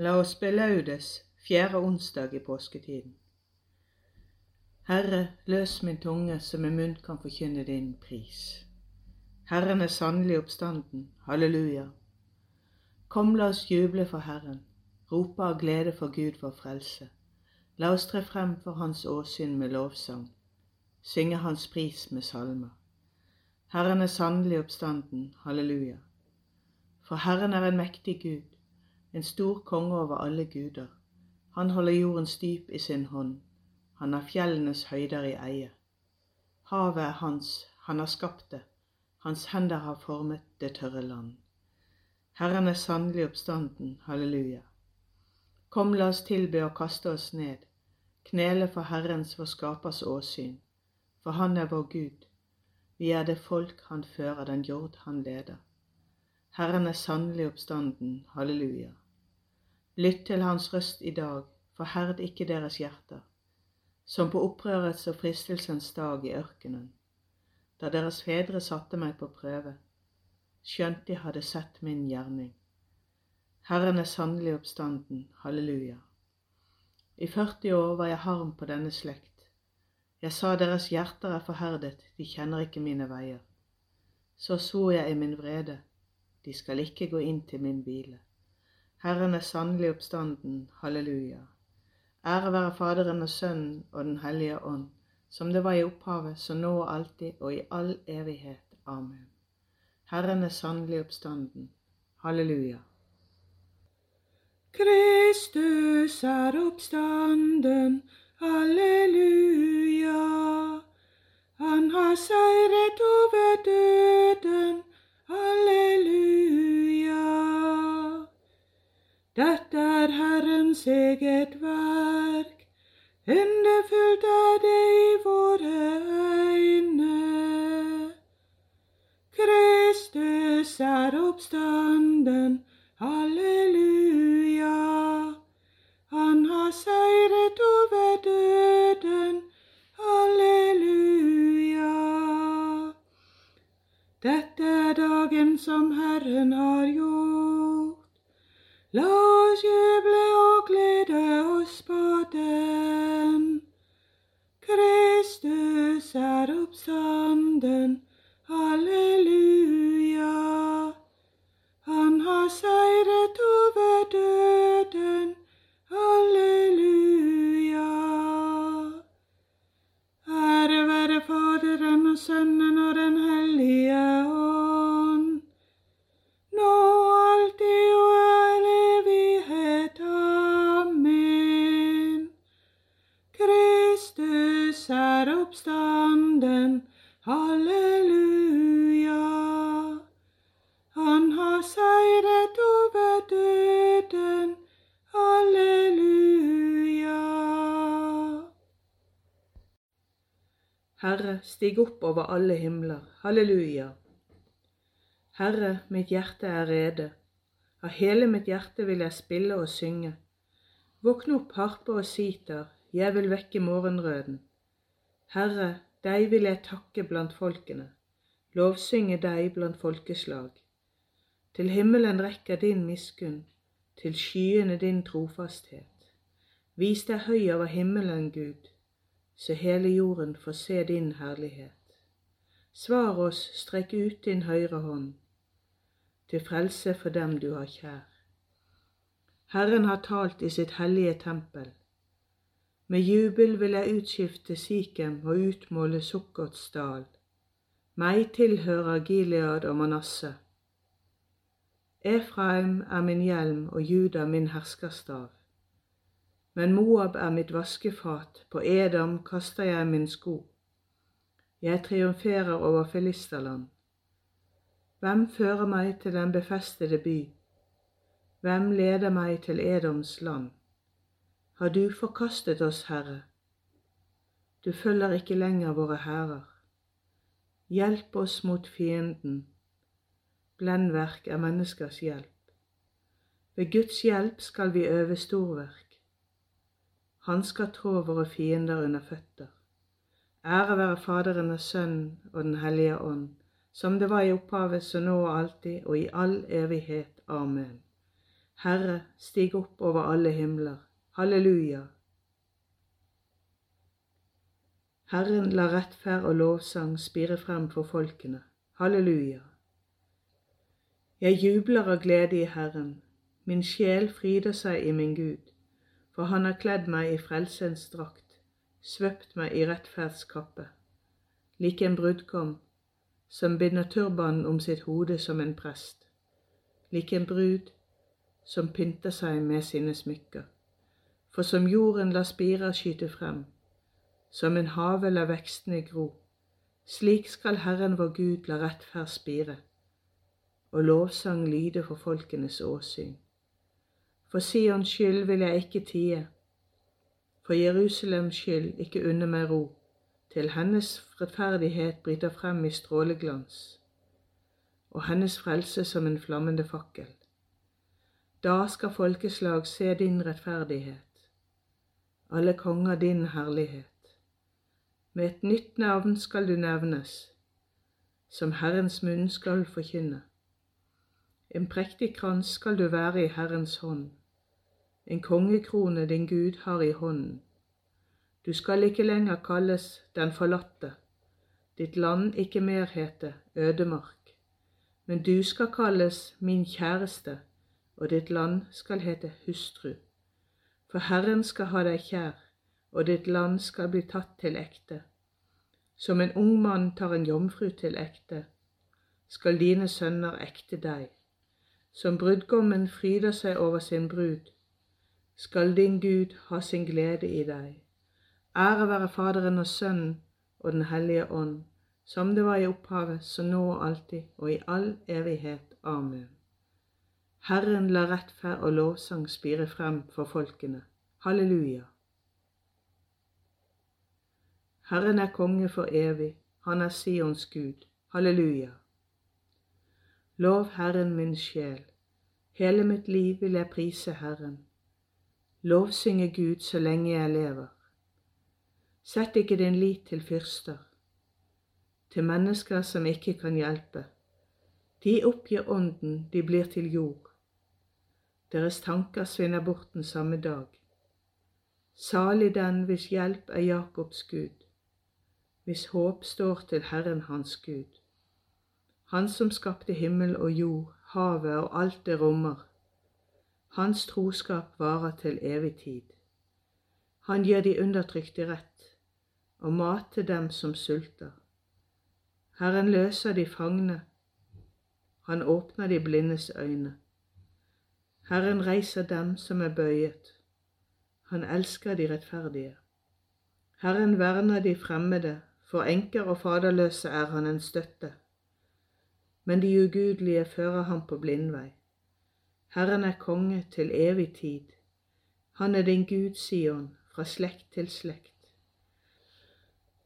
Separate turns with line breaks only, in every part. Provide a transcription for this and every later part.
La oss belaudes fjerde onsdag i påsketiden. Herre, løs min tunge så min munn kan forkynne din pris. Herren er sannelig oppstanden, halleluja. Kom, la oss juble for Herren, rope av glede for Gud vår frelse. La oss tre frem for Hans åsyn med lovsang, synge Hans pris med salmer. Herren er sannelig oppstanden, halleluja. For Herren er en mektig Gud, en stor konge over alle guder. Han holder jordens dyp i sin hånd, han har fjellenes høyder i eie. Havet er hans, han har skapt det, hans hender har formet det tørre land. Herren er sannelig oppstanden, halleluja. Kom, la oss tilbe og kaste oss ned, knele for Herrens vår skapers åsyn, for Han er vår Gud. Vi er det folk Han fører, den jord Han leder. Herren er sannelig oppstanden, halleluja. Lytt til hans røst i dag, forherd ikke deres hjerter, som på opprørets og fristelsens dag i ørkenen, da deres fedre satte meg på prøve, skjønt de hadde sett min gjerning. Herren er sannelig oppstanden, halleluja. I 40 år var jeg harm på denne slekt. Jeg sa deres hjerter er forherdet, de kjenner ikke mine veier. Så svor jeg i min vrede, de skal ikke gå inn til min hvile. Herren er sannelig oppstanden, halleluja. Ære være Faderen og Sønnen og Den hellige ånd, som det var i opphavet, så nå og alltid og i all evighet. Amen. Herren er sannelig oppstanden. Halleluja.
Kristus er oppstanden, halleluja. Han har seiret over døden, Dette er Herrens eget verk, underfullt er det i våre øyne. Kristus er oppstanden,
Herre, stig opp over alle himler, halleluja. Herre, mitt hjerte er rede, av hele mitt hjerte vil jeg spille og synge. Våkne opp harpe og siter, jeg vil vekke morgenrøden. Herre, deg vil jeg takke blant folkene, lovsynge deg blant folkeslag. Til himmelen rekker din miskunn, til skyene din trofasthet. Vis deg høy over himmelen, Gud, så hele jorden får se din herlighet. Svar oss, strekk ut din høyre hånd, til frelse for dem du har kjær. Herren har talt i sitt hellige tempel. Med jubel vil jeg utskifte Sikhem og utmåle Sukkots dal. Meg tilhører Gilead og Manasseh. Efraim er min hjelm og Juda min herskerstav. Men Moab er mitt vaskefat, på Edam kaster jeg min sko. Jeg triumferer over Filisterland. Hvem fører meg til den befestede by? Hvem leder meg til Edoms land? Har du forkastet oss, Herre? Du følger ikke lenger våre hærer. Hjelp oss mot fienden. Blendverk er menneskers hjelp. Ved Guds hjelp skal vi øve storverk. Han skal trå våre fiender under føtter. Ære være Faderen og Sønnen og Den hellige ånd, som det var i opphavet, så nå og alltid og i all evighet. Amen. Herre, stig opp over alle himler. Halleluja. Herren la rettferd og lovsang spire frem for folkene. Halleluja. Jeg jubler av glede i Herren, min sjel fryder seg i min Gud, for han har kledd meg i frelsens drakt, svøpt meg i rettferdskappe, lik en brudgom som binder turbanen om sitt hode som en prest, lik en brud som pynter seg med sine smykker. For som jorden lar spirer skyte frem, som en hage lar vekstene gro, slik skal Herren vår Gud la rettferd spire, og lovsang lyde for folkenes åsyn. For Sions skyld vil jeg ikke tie, for Jerusalems skyld ikke unne meg ro, til hennes rettferdighet bryter frem i stråleglans, og hennes frelse som en flammende fakkel. Da skal folkeslag se din rettferdighet, alle konger din herlighet. Med et nytt navn skal du nevnes, som Herrens munn skal forkynne. En prektig krans skal du være i Herrens hånd, en kongekrone din Gud har i hånden. Du skal ikke lenger kalles den forlatte, ditt land ikke mer hete ødemark, men du skal kalles min kjæreste, og ditt land skal hete hustru. For Herren skal ha deg kjær, og ditt land skal bli tatt til ekte. Som en ung mann tar en jomfru til ekte, skal dine sønner ekte deg. Som brudgommen fryder seg over sin brud, skal din Gud ha sin glede i deg. Ære være Faderen og Sønnen og Den hellige ånd, som det var i opphavet, så nå og alltid og i all evighet. Amen. Herren la rettferd og lovsang spire frem for folkene. Halleluja. Herren er konge for evig, han er Sions Gud. Halleluja. Lov Herren min sjel, hele mitt liv vil jeg prise Herren lovsynge Gud så lenge jeg lever. Sett ikke din lit til fyrster, til mennesker som ikke kan hjelpe. De oppgir ånden, de blir til jord. Deres tanker svinner bort den samme dag. Salig den hvis hjelp er Jakobs Gud, hvis håp står til Herren hans Gud. Han som skapte himmel og jord, havet og alt det rommer hans troskap varer til evig tid. Han gir de undertrykte rett og mat til dem som sulter. Herren løser de fangne, han åpner de blindes øyne. Herren reiser dem som er bøyet, han elsker de rettferdige. Herren verner de fremmede, for enker og faderløse er han en støtte. Men de ugudelige fører ham på blindvei. Herren er konge til evig tid. Han er din Gud, Sion, fra slekt til slekt.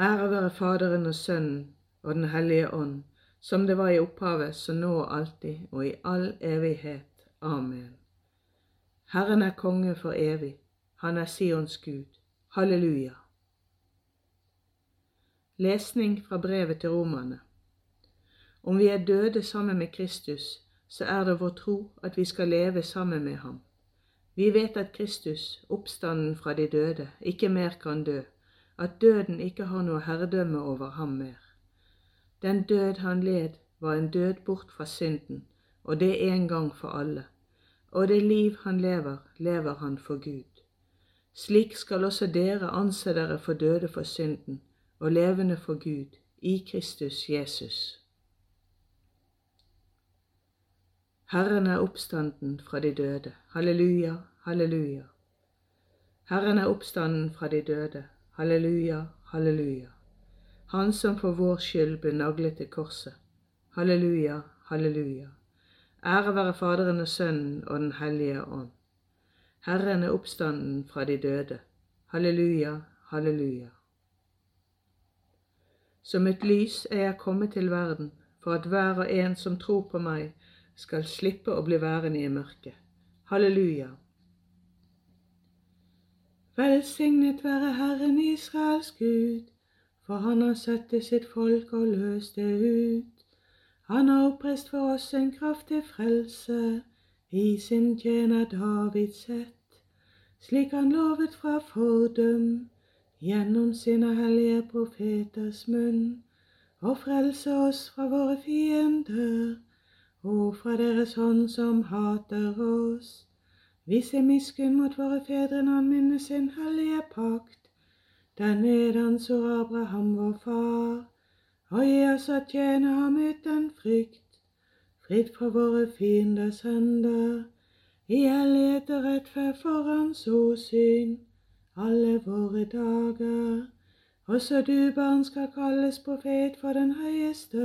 Ære være Faderen og Sønnen og Den hellige ånd, som det var i opphavet, så nå og alltid og i all evighet. Amen. Herren er konge for evig. Han er Sions Gud. Halleluja. Lesning fra brevet til romerne. Om vi er døde sammen med Kristus, så er det vår tro at vi skal leve sammen med ham. Vi vet at Kristus, oppstanden fra de døde, ikke mer kan dø, at døden ikke har noe herredømme over ham mer. Den død han led, var en død bort fra synden, og det en gang for alle. Og det liv han lever, lever han for Gud. Slik skal også dere anse dere for døde for synden og levende for Gud i Kristus Jesus. Herren er oppstanden fra de døde. Halleluja, halleluja. Herren er oppstanden fra de døde. Halleluja, halleluja. Han som for vår skyld ble naglet til korset. Halleluja, halleluja. Ære være Faderen og Sønnen og Den hellige ånd. Herren er oppstanden fra de døde. Halleluja, halleluja. Som et lys er jeg kommet til verden, for at hver og en som tror på meg, skal slippe å bli værende i mørket. Halleluja. Velsignet være Herren Israels Gud, for han har sett til sitt folk og løst det ut. Han har opprest for oss en kraftig frelse
i sin tjener David sett, slik han lovet fra fordum, gjennom sine hellige profeters munn, og frelse oss fra våre fiender og fra deres hånd som hater oss. Vise miskunn mot våre fedre når han minnes sin hellige pakt, den anser Abraham vår far, og gi oss å tjene ham uten frykt fritt fra våre fienders hender, i hellighet og rettferd for Hans åsyn, alle våre dager. Også du, barn, skal kalles profet for den høyeste.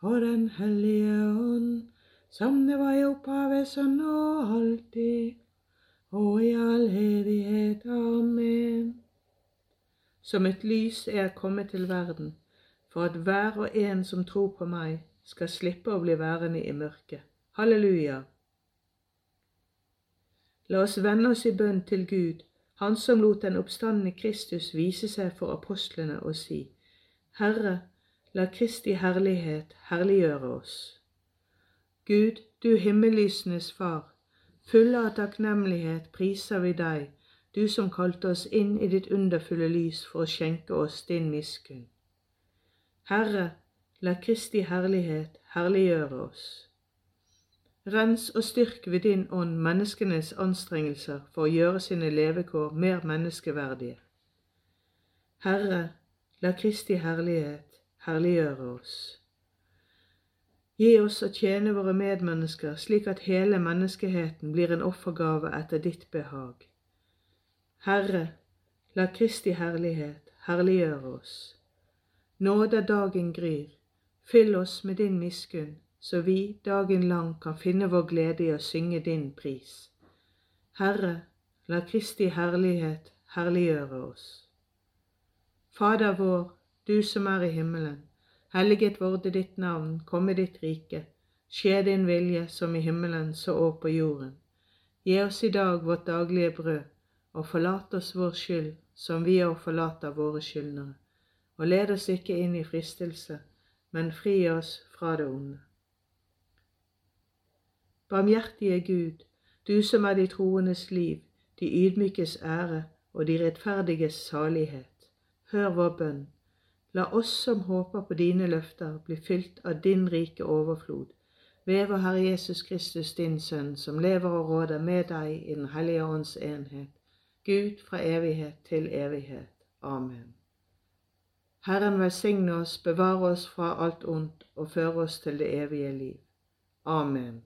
og Den hellige ånd, som det var i opphavet, så nå og alltid, og i all evighet. Amen.
Som et lys er jeg kommet til verden for at hver og en som tror på meg, skal slippe å bli værende i mørket. Halleluja! La oss vende oss i bønn til Gud, Han som lot den oppstandende Kristus vise seg for apostlene og si, Herre, la Kristi herlighet herliggjøre oss. Gud, du himmellysenes Far, fulle av takknemlighet priser vi deg, du som kalte oss inn i ditt underfulle lys for å skjenke oss din miskunn. Herre, la Kristi herlighet herliggjøre oss. Rens og styrk ved din ånd menneskenes anstrengelser for å gjøre sine levekår mer menneskeverdige. Herre, la Kristi herlighet herliggjøre oss. Gi oss å tjene våre medmennesker slik at hele menneskeheten blir en offergave etter ditt behag. Herre, la Kristi herlighet herliggjøre oss. Nåde dagen gryr, fyll oss med din miskunn, så vi dagen lang kan finne vår glede i å synge din pris. Herre, la Kristi herlighet herliggjøre oss. Fader vår, du som er i himmelen. Helliget vorde ditt navn, komme ditt rike. Skje din vilje som i himmelen så òg på jorden. Gi oss i dag vårt daglige brød, og forlat oss vår skyld, som vi òg forlater våre skyldnere og led oss ikke inn i fristelse, men fri oss fra det onde. Barmhjertige Gud, du som er de troendes liv, de ydmykes ære og de rettferdiges salighet, hør vår bønn. La oss som håper på dine løfter, bli fylt av din rike overflod, ved vår Herre Jesus Kristus, din Sønn, som lever og råder med deg i Den hellige ånds enhet, Gud fra evighet til evighet. Amen. Herren velsigne oss, bevare oss fra alt ondt og føre oss til det evige liv. Amen.